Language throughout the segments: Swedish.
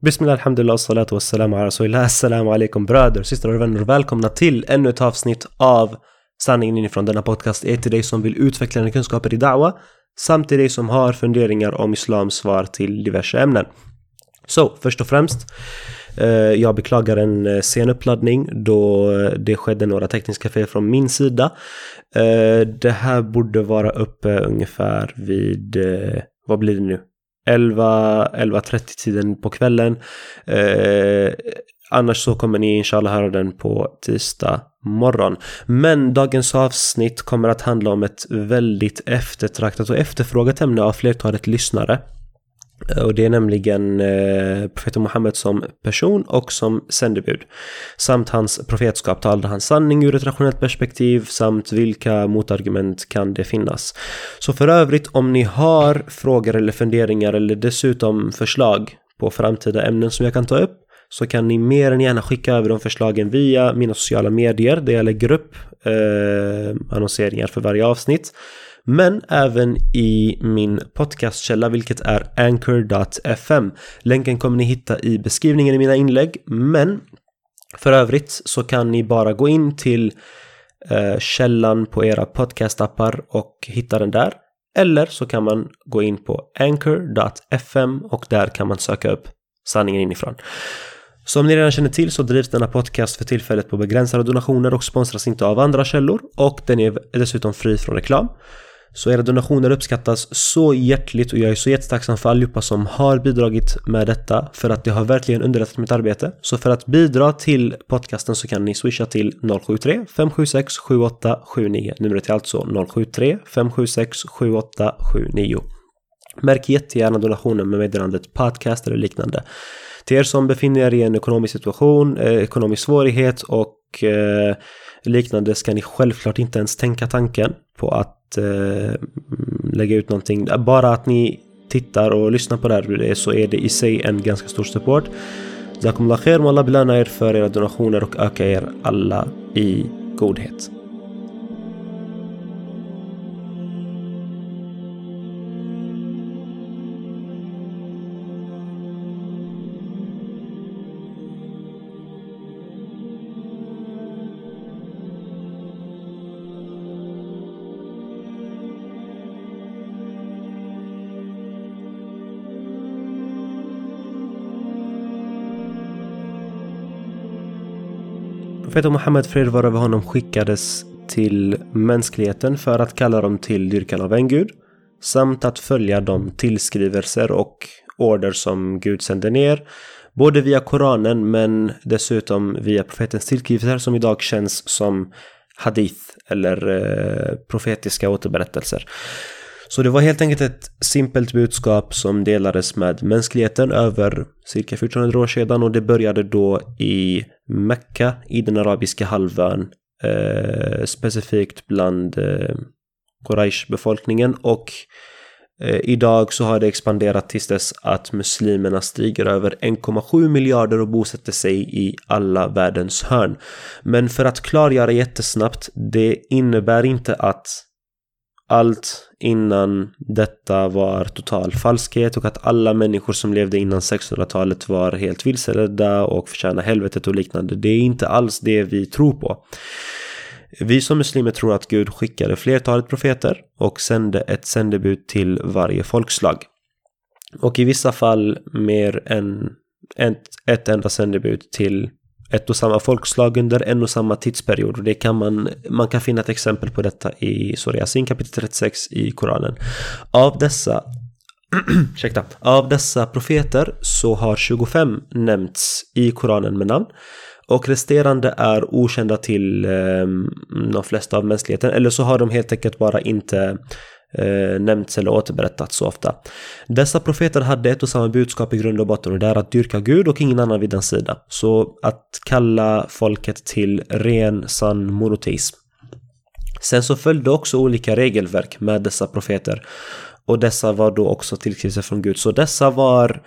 Bismillah, alhamdulillah, salatu wassalamu ala rasulillah. Assalamu alaikum bröder, systrar och vänner. Välkomna till ännu ett avsnitt av Sanningen inifrån. Denna podcast är till dig som vill utveckla dina kunskaper i da'wa samt till dig som har funderingar om islams svar till diverse ämnen. Så, först och främst, eh, jag beklagar en eh, sen uppladdning då eh, det skedde några tekniska fel från min sida. Eh, det här borde vara uppe ungefär vid, eh, vad blir det nu? 11, 11.30 tiden på kvällen. Eh, annars så kommer ni inshallah höra den på tisdag morgon. Men dagens avsnitt kommer att handla om ett väldigt eftertraktat och efterfrågat ämne av flertalet lyssnare. Och det är nämligen eh, profeten Muhammed som person och som sändebud. Samt hans profetskap, talade han sanning ur ett rationellt perspektiv samt vilka motargument kan det finnas. Så för övrigt om ni har frågor eller funderingar eller dessutom förslag på framtida ämnen som jag kan ta upp så kan ni mer än gärna skicka över de förslagen via mina sociala medier där jag lägger upp eh, annonseringar för varje avsnitt men även i min podcastkälla vilket är anchor.fm. Länken kommer ni hitta i beskrivningen i mina inlägg men för övrigt så kan ni bara gå in till eh, källan på era podcastappar och hitta den där. Eller så kan man gå in på anchor.fm och där kan man söka upp sanningen inifrån. Som ni redan känner till så drivs denna podcast för tillfället på begränsade donationer och sponsras inte av andra källor och den är dessutom fri från reklam. Så era donationer uppskattas så hjärtligt och jag är så jättetacksam för allihopa som har bidragit med detta för att det har verkligen underlättat mitt arbete. Så för att bidra till podcasten så kan ni swisha till 073 576 7879. Numret är alltså 073 576 7879. Märk jättegärna donationen med meddelandet podcast eller liknande. Till er som befinner er i en ekonomisk situation, eh, ekonomisk svårighet och eh, liknande ska ni självklart inte ens tänka tanken på att eh, lägga ut någonting. Bara att ni tittar och lyssnar på det här så är det i sig en ganska stor support. Jazakumullah khair, Allah belöna er för era donationer och öka er alla i godhet. Profeten Muhammed fred var över honom skickades till mänskligheten för att kalla dem till dyrkan av en gud samt att följa de tillskrivelser och order som Gud sände ner både via Koranen men dessutom via profetens tillskrivelser som idag känns som hadith eller eh, profetiska återberättelser. Så det var helt enkelt ett simpelt budskap som delades med mänskligheten över cirka 1400 år sedan och det började då i Mecka i den arabiska halvön eh, specifikt bland eh, Quraysh-befolkningen och eh, idag så har det expanderat tills dess att muslimerna stiger över 1,7 miljarder och bosätter sig i alla världens hörn. Men för att klargöra jättesnabbt, det innebär inte att allt innan detta var total falskhet och att alla människor som levde innan 1600-talet var helt vilseledda och förtjänar helvetet och liknande. Det är inte alls det vi tror på. Vi som muslimer tror att Gud skickade flertalet profeter och sände ett sändebud till varje folkslag. Och i vissa fall mer än ett, ett enda sändebud till ett och samma folkslag under en och samma tidsperiod. Och det kan man, man kan finna ett exempel på detta i Soriasin kapitel 36 i Koranen. Av dessa ursäkta, av dessa profeter så har 25 nämnts i Koranen med namn. Och resterande är okända till eh, de flesta av mänskligheten. Eller så har de helt enkelt bara inte eh, nämnts eller återberättats så ofta. Dessa profeter hade ett och samma budskap i grund och botten och det är att dyrka Gud och ingen annan vid den sida. Så att kalla folket till ren sann monoteism. Sen så följde också olika regelverk med dessa profeter och dessa var då också tillskrivna från Gud. Så dessa var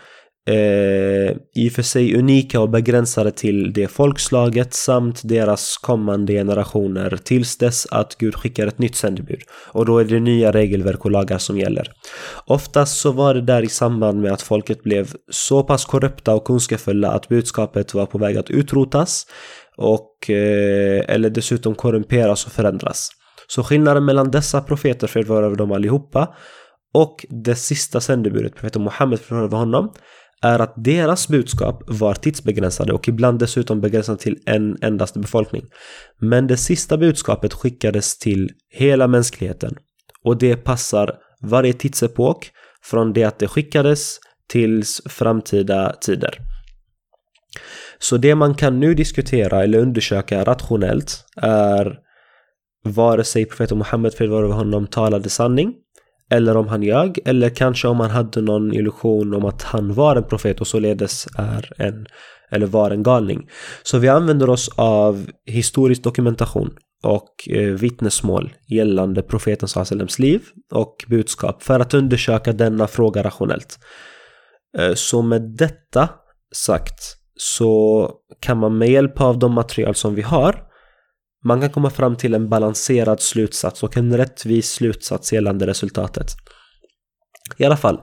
eh, i och för sig unika och begränsade till det folkslaget samt deras kommande generationer tills dess att Gud skickar ett nytt sändebud. Och då är det nya regelverk och lagar som gäller. Oftast så var det där i samband med att folket blev så pass korrupta och kunskafulla att budskapet var på väg att utrotas och eh, eller dessutom korrumperas och förändras. Så skillnaden mellan dessa profeter, fred vara över dem allihopa, och det sista sändebudet, profeten Muhammed, fred över honom, är att deras budskap var tidsbegränsade och ibland dessutom begränsade till en endaste befolkning. Men det sista budskapet skickades till hela mänskligheten och det passar varje tidsepok från det att det skickades tills framtida tider. Så det man kan nu diskutera eller undersöka rationellt är vare sig profeten Muhammed fred vare honom talade sanning eller om han ljög eller kanske om han hade någon illusion om att han var en profet och således är en eller var en galning. Så vi använder oss av historisk dokumentation och eh, vittnesmål gällande profeten Salems liv och budskap för att undersöka denna fråga rationellt. Eh, så med detta sagt så kan man med hjälp av de material som vi har man kan komma fram till en balanserad slutsats och en rättvis slutsats gällande resultatet. I alla fall,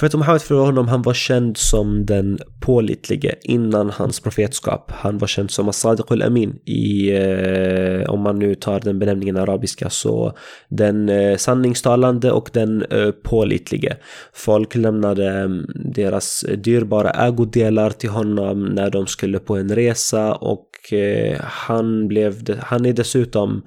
för Profeten Muhammed för honom, han var känd som den pålitlige innan hans profetskap. Han var känd som As-Sadiq al-Amin i, eh, om man nu tar den benämningen arabiska, så den eh, sanningstalande och den eh, pålitlige. Folk lämnade mm, deras dyrbara ägodelar till honom när de skulle på en resa och eh, han, blev, han är dessutom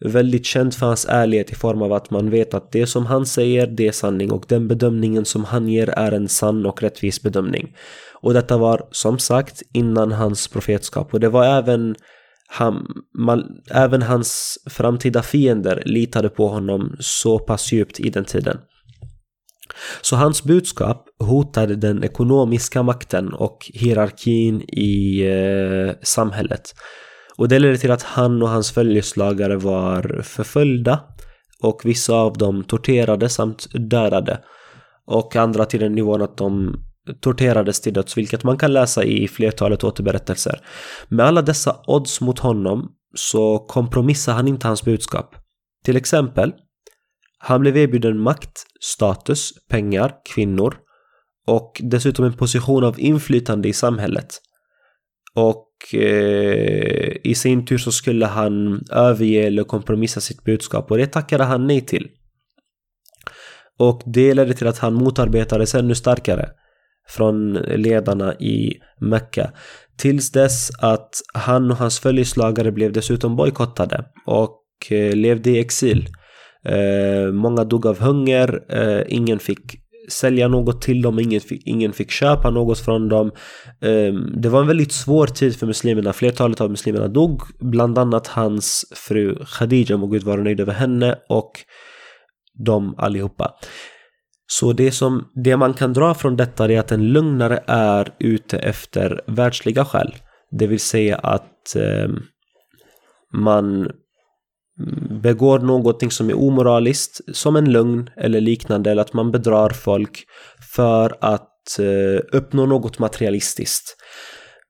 väldigt känd för hans ärlighet i form av att man vet att det som han säger, det är sanning och den bedömningen som han ger är en sann och rättvis bedömning. Och detta var som sagt innan hans profetskap och det var även han, man, även hans framtida fiender litade på honom så pass djupt i den tiden. Så hans budskap hotade den ekonomiska makten och hierarkin i eh, samhället. Och det ledde till att han och hans följeslagare var förföljda och vissa av dem torterade samt dödade. Och andra till den nivån att de torterades till döds, vilket man kan läsa i flertalet återberättelser. Med alla dessa odds mot honom så kompromissade han inte hans budskap. Till exempel, han blev erbjuden makt, status, pengar, kvinnor och dessutom en position av inflytande i samhället. Och eh, i sin tur så skulle han överge eller kompromissa sitt budskap och det tackade han nej till. Och det ledde till att han motarbetades ännu starkare från ledarna i Mecka. Tills dess att han och hans följeslagare blev dessutom bojkottade och eh, levde i exil. Eh, många dog av hunger, eh, ingen fick sälja något till dem, ingen fick, ingen fick köpa något från dem. Ehm, det var en väldigt svår tid för muslimerna, flertalet av muslimerna dog, bland annat hans fru Khadija, må Gud vara nöjd över henne och de allihopa. Så det, som, det man kan dra från detta är att en lugnare är ute efter världsliga skäl. Det vill säga att ehm, man Mm. begår någonting som är omoraliskt som en lögn eller liknande eller att man bedrar folk för att eh, uppnå något materialistiskt.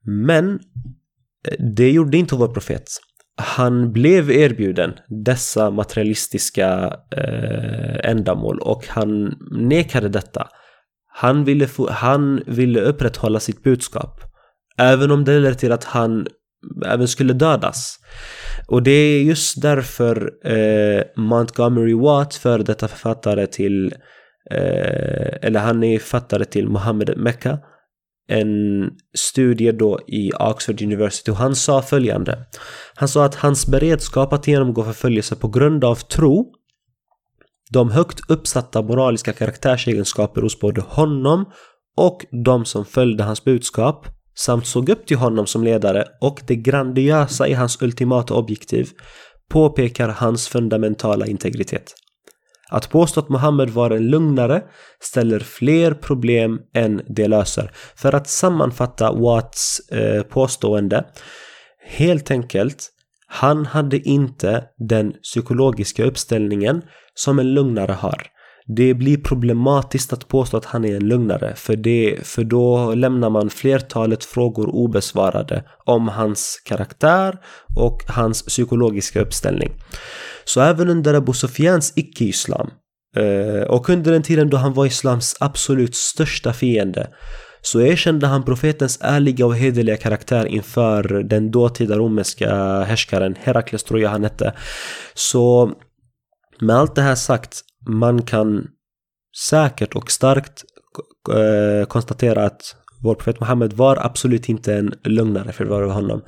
Men eh, det gjorde inte vår profet. Han blev erbjuden dessa materialistiska eh, ändamål och han nekade detta. Han ville, få, han ville upprätthålla sitt budskap. Även om det ledde till att han även skulle dödas. Och det är just därför eh, Montgomery Watt, före detta författare till, eh, eller han är författare till Mohammed Mecca, en studie då i Oxford University och han sa följande. Han sa att hans beredskap att genomgå förföljelse på grund av tro de högt uppsatta moraliska karaktärsegenskaper hos både honom och de som följde hans budskap samt såg upp till honom som ledare och det grandiösa i hans ultimata objektiv påpekar hans fundamentala integritet. Att påstå att Muhammed var en lugnare ställer fler problem än det löser. För att sammanfatta Watts eh, påstående, helt enkelt, han hade inte den psykologiska uppställningen som en lugnare har det blir problematiskt att påstå att han är en lögnare för, det, för då lämnar man flertalet frågor obesvarade om hans karaktär och hans psykologiska uppställning. Så även under Abu Sofians icke-islam eh, och under den tiden då han var islams absolut största fiende så erkände han profetens ärliga och hederliga karaktär inför den dåtida romerska härskaren Herakles tror jag han hette. Så med allt det här sagt, man kan säkert och starkt eh, konstatera att vår profet Muhammed var absolut inte en lögnare för var honom.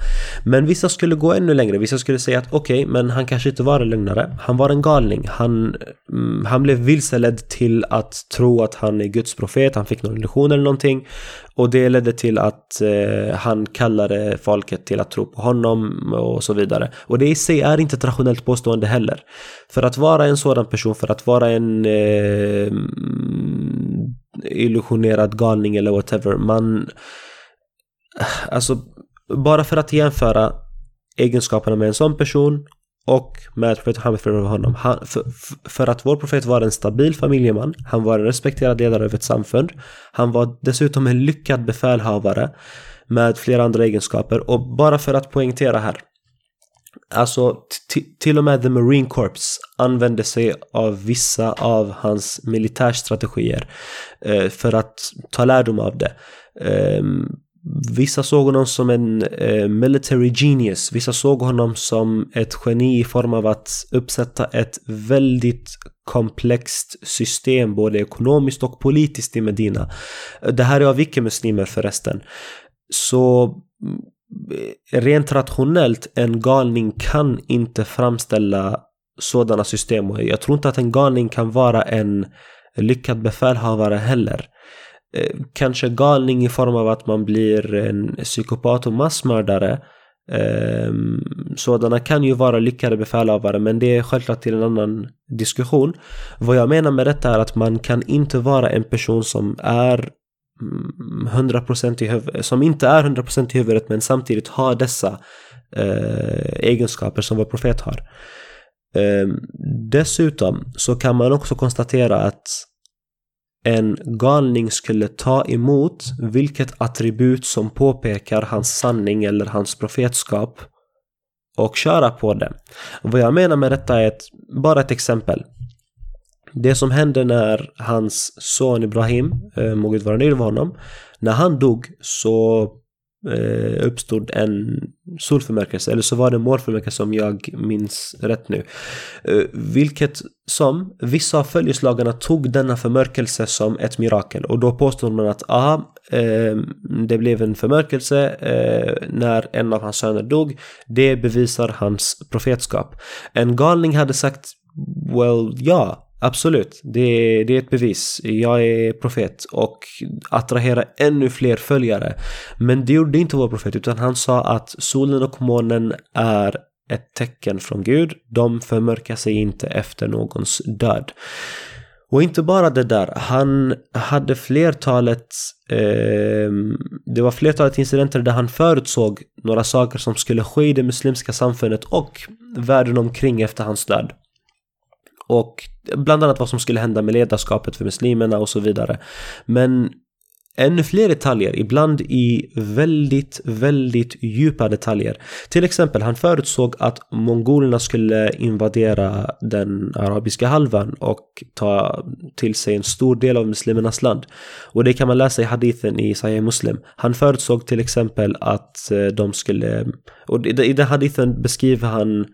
Men vissa skulle gå ännu längre. Vissa skulle säga att okej, okay, men han kanske inte var en lögnare. Han var en galning. Han, mm, han blev vilseledd till att tro att han är Guds profet. Han fick någon illusion eller någonting. Och det ledde till att eh, han kallade folket till att tro på honom och så vidare. Och det i sig är inte ett rationellt påstående heller. För att vara en sådan person, för att vara en eh, illusionerad galning eller whatever. Man... Alltså, bara för att jämföra egenskaperna med en sån person och med profeten Muhammed för honom. Han, för, för, att vår profet var en stabil familjeman, han var en respekterad ledare över ett samfund, han var dessutom en lyckad befälhavare med flera andra egenskaper och bara för att poängtera här Alltså till och med The Marine Corps använde sig av vissa av hans militärstrategier eh, för att ta lärdom av det. Eh, vissa såg honom som en eh, military genius, vissa såg honom som ett geni i form av att uppsätta ett väldigt komplext system både ekonomiskt och politiskt i Medina. Det här är av icke-muslimer förresten. Så rent rationellt, en galning kan inte framställa sådana system. Och jag tror inte att en galning kan vara en lyckad befälhavare heller. Eh, kanske galning i form av att man blir en psykopat och massmördare. Ehm, sådana kan ju vara lyckade befälhavare men det är självklart till en annan diskussion. Vad jag menar med detta är att man kan inte vara en person som är Mm, 100% i huvudet, som inte är 100% i huvudet men samtidigt har dessa eh, egenskaper som vår profet har. Eh, dessutom så kan man också konstatera att en galning skulle ta emot vilket attribut som påpekar hans sanning eller hans profetskap och köra på det. Vad jag menar med detta är ett, bara ett exempel. Det som hände när hans son Ibrahim, eh, må Gud vara nöjd med honom, när han dog så eh, uppstod en solförmörkelse, eller så var det målförmörkelse om jag minns rätt nu. Eh, vilket som vissa av följeslagarna tog denna förmörkelse som ett mirakel och då påstod man att aha, eh, det blev en förmörkelse eh, när en av hans söner dog. Det bevisar hans profetskap. En galning hade sagt Well, ja, Absolut, det, det är ett bevis. Jag är profet och attraherar ännu fler följare. Men det gjorde inte vår profet utan han sa att solen och månen är ett tecken från Gud. De förmörkar sig inte efter någons död. Och inte bara det där, han hade flertalet, eh, det var flertalet incidenter där han förutsåg några saker som skulle ske i det muslimska samfundet och världen omkring efter hans död. Och bland annat vad som skulle hända med ledarskapet för muslimerna och så vidare. Men ännu fler detaljer, ibland i väldigt, väldigt djupa detaljer. Till exempel, han förutsåg att mongolerna skulle invadera den arabiska halvan och ta till sig en stor del av muslimernas land. Och det kan man läsa i hadithen i Sahih Muslim. Han förutsåg till exempel att eh, de skulle, och i den hadithen beskriver han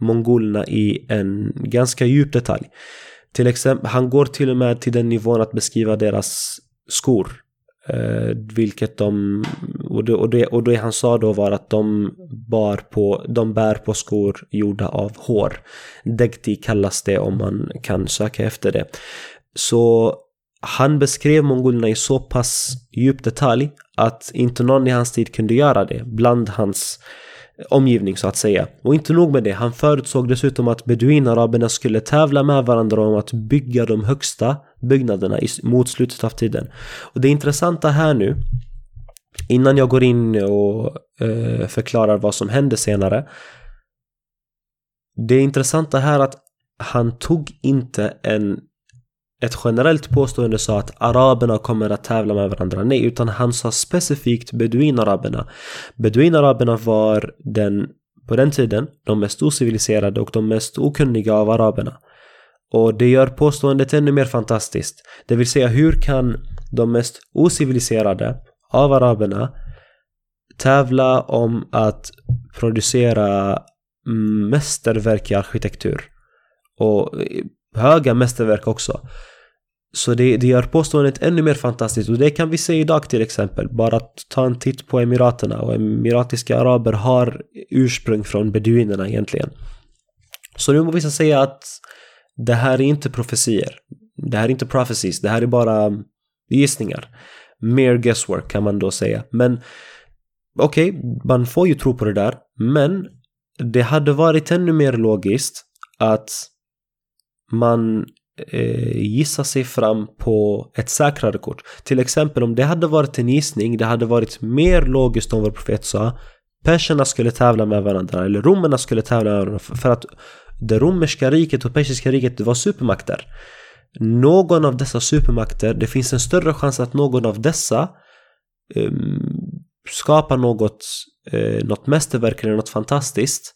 mongolerna i en ganska djup detalj. Till exempel, han går till och med till den nivån att beskriva deras skor. Eh, vilket de, och det, och, det, och det han sa då var att de, bar på, de bär på skor gjorda av hår. Degti kallas det om man kan söka efter det. Så han beskrev mongolerna i så pass djup detalj att inte någon i hans tid kunde göra det bland hans omgivning så att säga. Och inte nog med det, han förutsåg dessutom att beduinaraberna skulle tävla med varandra om att bygga de högsta byggnaderna mot slutet av tiden. Och det intressanta här nu, innan jag går in och eh, förklarar vad som hände senare. Det intressanta här är att han tog inte en ett generellt påstående sa att araberna kommer att tävla med varandra. Nej, utan han sa specifikt beduinaraberna. Beduinaraberna var den, på den tiden, de mest ociviliserade och de mest okunniga av araberna. Och det gör påståendet ännu mer fantastiskt. Det vill säga, hur kan de mest ociviliserade av araberna tävla om att producera mm, mästerverk i arkitektur? Och eh, höga mästerverk också. Så det, det gör påståendet ännu mer fantastiskt och det kan vi se idag till exempel. Bara att ta en titt på Emiraterna och emiratiska araber har ursprung från beduinerna egentligen. Så nu må vissa säga att det här är inte profetier. Det här är inte prophecies, det här är bara gissningar. Mer guesswork kan man då säga. Men okej, okay, man får ju tro på det där. Men det hade varit ännu mer logiskt att man eh, gissar sig fram på ett säkrare kort. Till exempel om det hade varit en gissning, det hade varit mer logiskt om vår profet sa perserna skulle tävla med varandra eller romerna skulle tävla med varandra för att det romerska riket och persiska riket det var supermakter. Någon av dessa supermakter, det finns en större chans att någon av dessa eh, skapar något, eh, något mästerverk eller något fantastiskt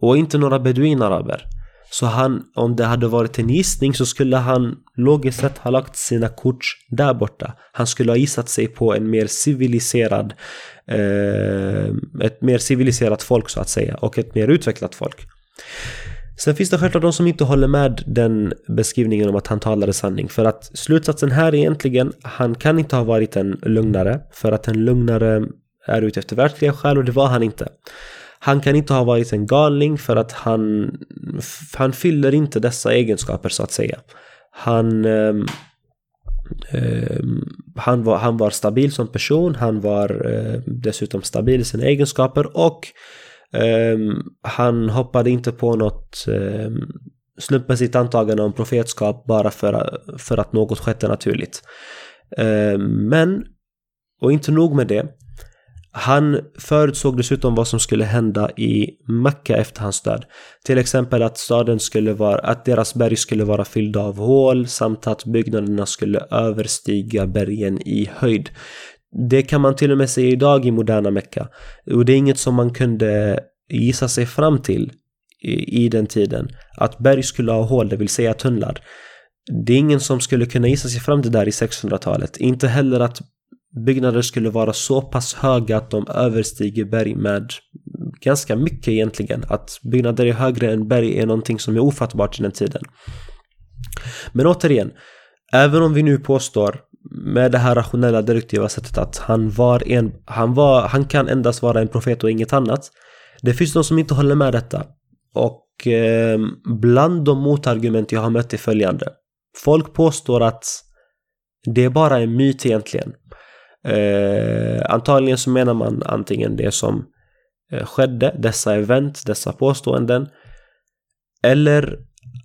och inte några beduinaraber. Så han, om det hade varit en gissning så skulle han logiskt sett ha lagt sina kort där borta. Han skulle ha gissat sig på en mer civiliserad, eh, ett mer civiliserat folk så att säga och ett mer utvecklat folk. Sen finns det självklart de som inte håller med den beskrivningen om att han talade sanning. För att slutsatsen här är egentligen, han kan inte ha varit en lugnare. För att en lugnare är ute efter världsliga skäl och det var han inte. Han kan inte ha varit en galning för att han, han fyller inte dessa egenskaper så att säga. Han, eh, eh, han, var, han var stabil som person, han var eh, dessutom stabil i sina egenskaper och ehm, han hoppade inte på något eh, slumpmässigt antagande om profetskap bara för, för att något skedde naturligt. Ehm, men, och inte nog med det, han förutsåg dessutom vad som skulle hända i Mecka efter hans död. Till exempel att staden skulle vara, att deras berg skulle vara fyllda av hål samt att byggnaderna skulle överstiga bergen i höjd. Det kan man till och med se idag i moderna Mecka. Och det är inget som man kunde gissa sig fram till i, i den tiden. Att berg skulle ha hål, det vill säga tunnlar. Det är ingen som skulle kunna gissa sig fram till det där i 600-talet. Inte heller att byggnader skulle vara så pass höga att de överstiger berg med ganska mycket egentligen. Att byggnader är högre än berg är någonting som är ofattbart i den tiden. Men återigen, även om vi nu påstår med det här rationella deduktiva sättet att han var en, han var, han kan endast vara en profet och inget annat. Det finns de som inte håller med detta. Och eh, bland de motargument jag har mött är följande. Folk påstår att det är bara en myt egentligen. Eh, antagligen så menar man antingen det som eh, skedde, dessa event, dessa påståenden. Eller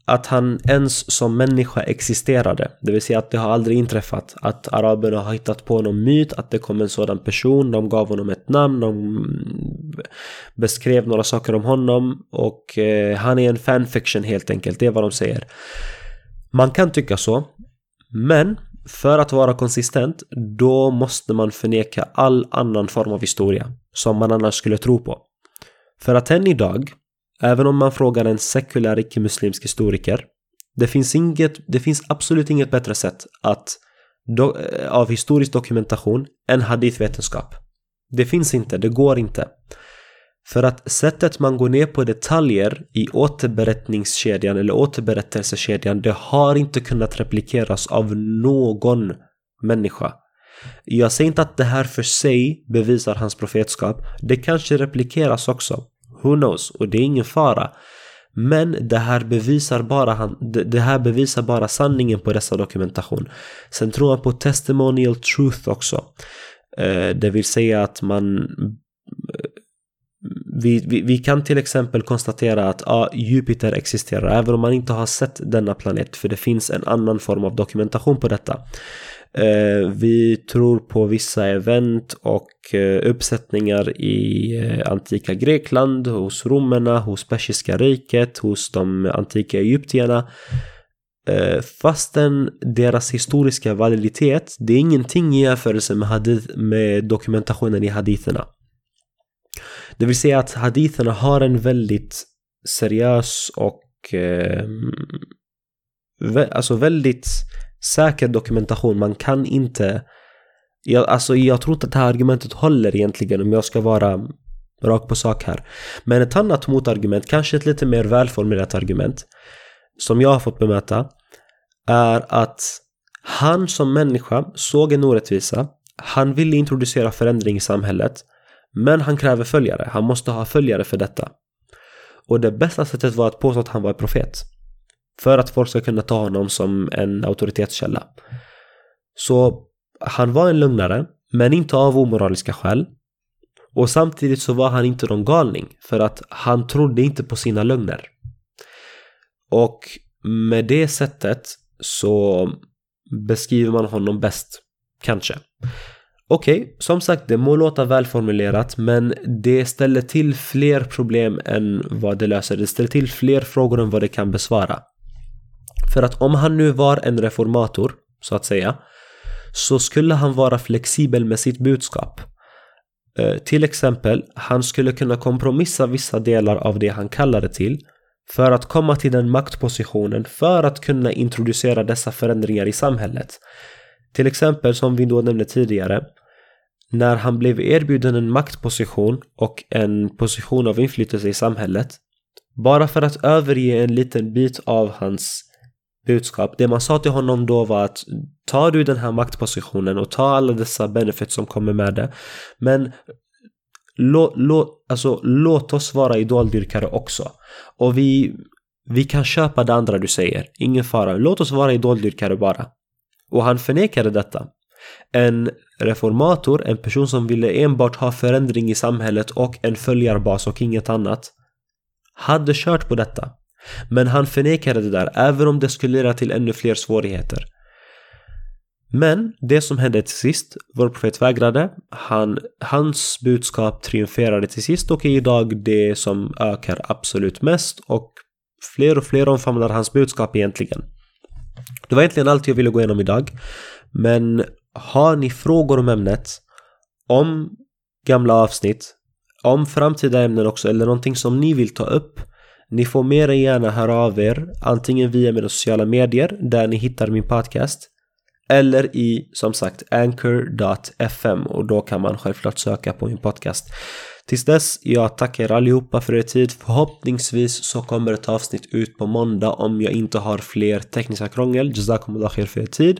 att han ens som människa existerade. Det vill säga att det har aldrig inträffat. Att araberna har hittat på någon myt, att det kom en sådan person, de gav honom ett namn, de beskrev några saker om honom och eh, han är en fanfiction helt enkelt, det är vad de säger. Man kan tycka så, men för att vara konsistent, då måste man förneka all annan form av historia som man annars skulle tro på. För att än idag, även om man frågar en sekulär icke-muslimsk historiker, det finns, inget, det finns absolut inget bättre sätt att do, eh, av historisk dokumentation än hadithvetenskap. Det finns inte, det går inte. För att sättet man går ner på detaljer i återberättningskedjan eller återberättelsekedjan det har inte kunnat replikeras av någon människa. Jag säger inte att det här för sig bevisar hans profetskap. Det kanske replikeras också. Who knows? Och det är ingen fara. Men det här bevisar bara, han, det här bevisar bara sanningen på dessa dokumentation. Sen tror jag på testimonial truth också. Eh, det vill säga att man vi, vi, vi, kan till exempel konstatera att ja, Jupiter existerar även om man inte har sett denna planet för det finns en annan form av dokumentation på detta. Eh, vi tror på vissa event och eh, uppsättningar i eh, antika Grekland, hos romerna, hos persiska riket, hos de antika egyptierna. Eh, fastän deras historiska validitet, det är ingenting i jämförelse med, hadith, med dokumentationen i haditherna. Det vill säga att haditherna har en väldigt seriös och eh, alltså väldigt säker dokumentation. Man kan inte jag, alltså jag tror inte att det här argumentet håller egentligen om jag ska vara rakt på sak här. Men ett annat motargument, kanske ett lite mer välformulerat argument som jag har fått bemöta är att han som människa såg en orättvisa. Han ville introducera förändring i samhället. Men han kräver följare. Han måste ha följare för detta. Och det bästa sättet var att påstå att han var profet. För att folk ska kunna ta honom som en auktoritetskälla. Så han var en lugnare, men inte av omoraliska skäl. Och samtidigt så var han inte någon galning, för att han trodde inte på sina lögner. Och med det sättet så beskriver man honom bäst, kanske. Okej, okay, som sagt det må låta välformulerat men det ställer till fler problem än vad det löser. Det ställer till fler frågor än vad det kan besvara. För att om han nu var en reformator, så att säga, så skulle han vara flexibel med sitt budskap. Eh, till exempel, han skulle kunna kompromissa vissa delar av det han kallade till för att komma till den maktpositionen för att kunna introducera dessa förändringar i samhället. Till exempel som vi då nämnde tidigare, när han blev erbjuden en maktposition och en position av inflytelse i samhället bara för att överge en liten bit av hans budskap. Det man sa till honom då var att tar du den här maktpositionen och ta alla dessa benefits som kommer med det men lå, lå, alltså, låt oss vara idoldyrkare också. Och vi, vi kan köpa det andra du säger, ingen fara. Låt oss vara idoldyrkare bara. Och han förnekade detta. En reformator, en person som ville enbart ha förändring i samhället och en följarbas och inget annat, hade kört på detta. Men han förnekade det där, även om det skulle leda till ännu fler svårigheter. Men det som hände till sist, vår profet vägrade, han, hans budskap triumferade till sist och är idag det som ökar absolut mest och fler och fler omfamnar hans budskap egentligen. Det var egentligen allt jag ville gå igenom idag. Men har ni frågor om ämnet, om gamla avsnitt, om framtida ämnen också eller någonting som ni vill ta upp ni får mer än gärna höra av er antingen via mina sociala medier där ni hittar min podcast eller i som sagt anchor.fm och då kan man självklart söka på min podcast. Tills dess, jag tackar er allihopa för er tid. Förhoppningsvis så kommer ett avsnitt ut på måndag om jag inte har fler tekniska krångel. Jazakumullah khair för er tid.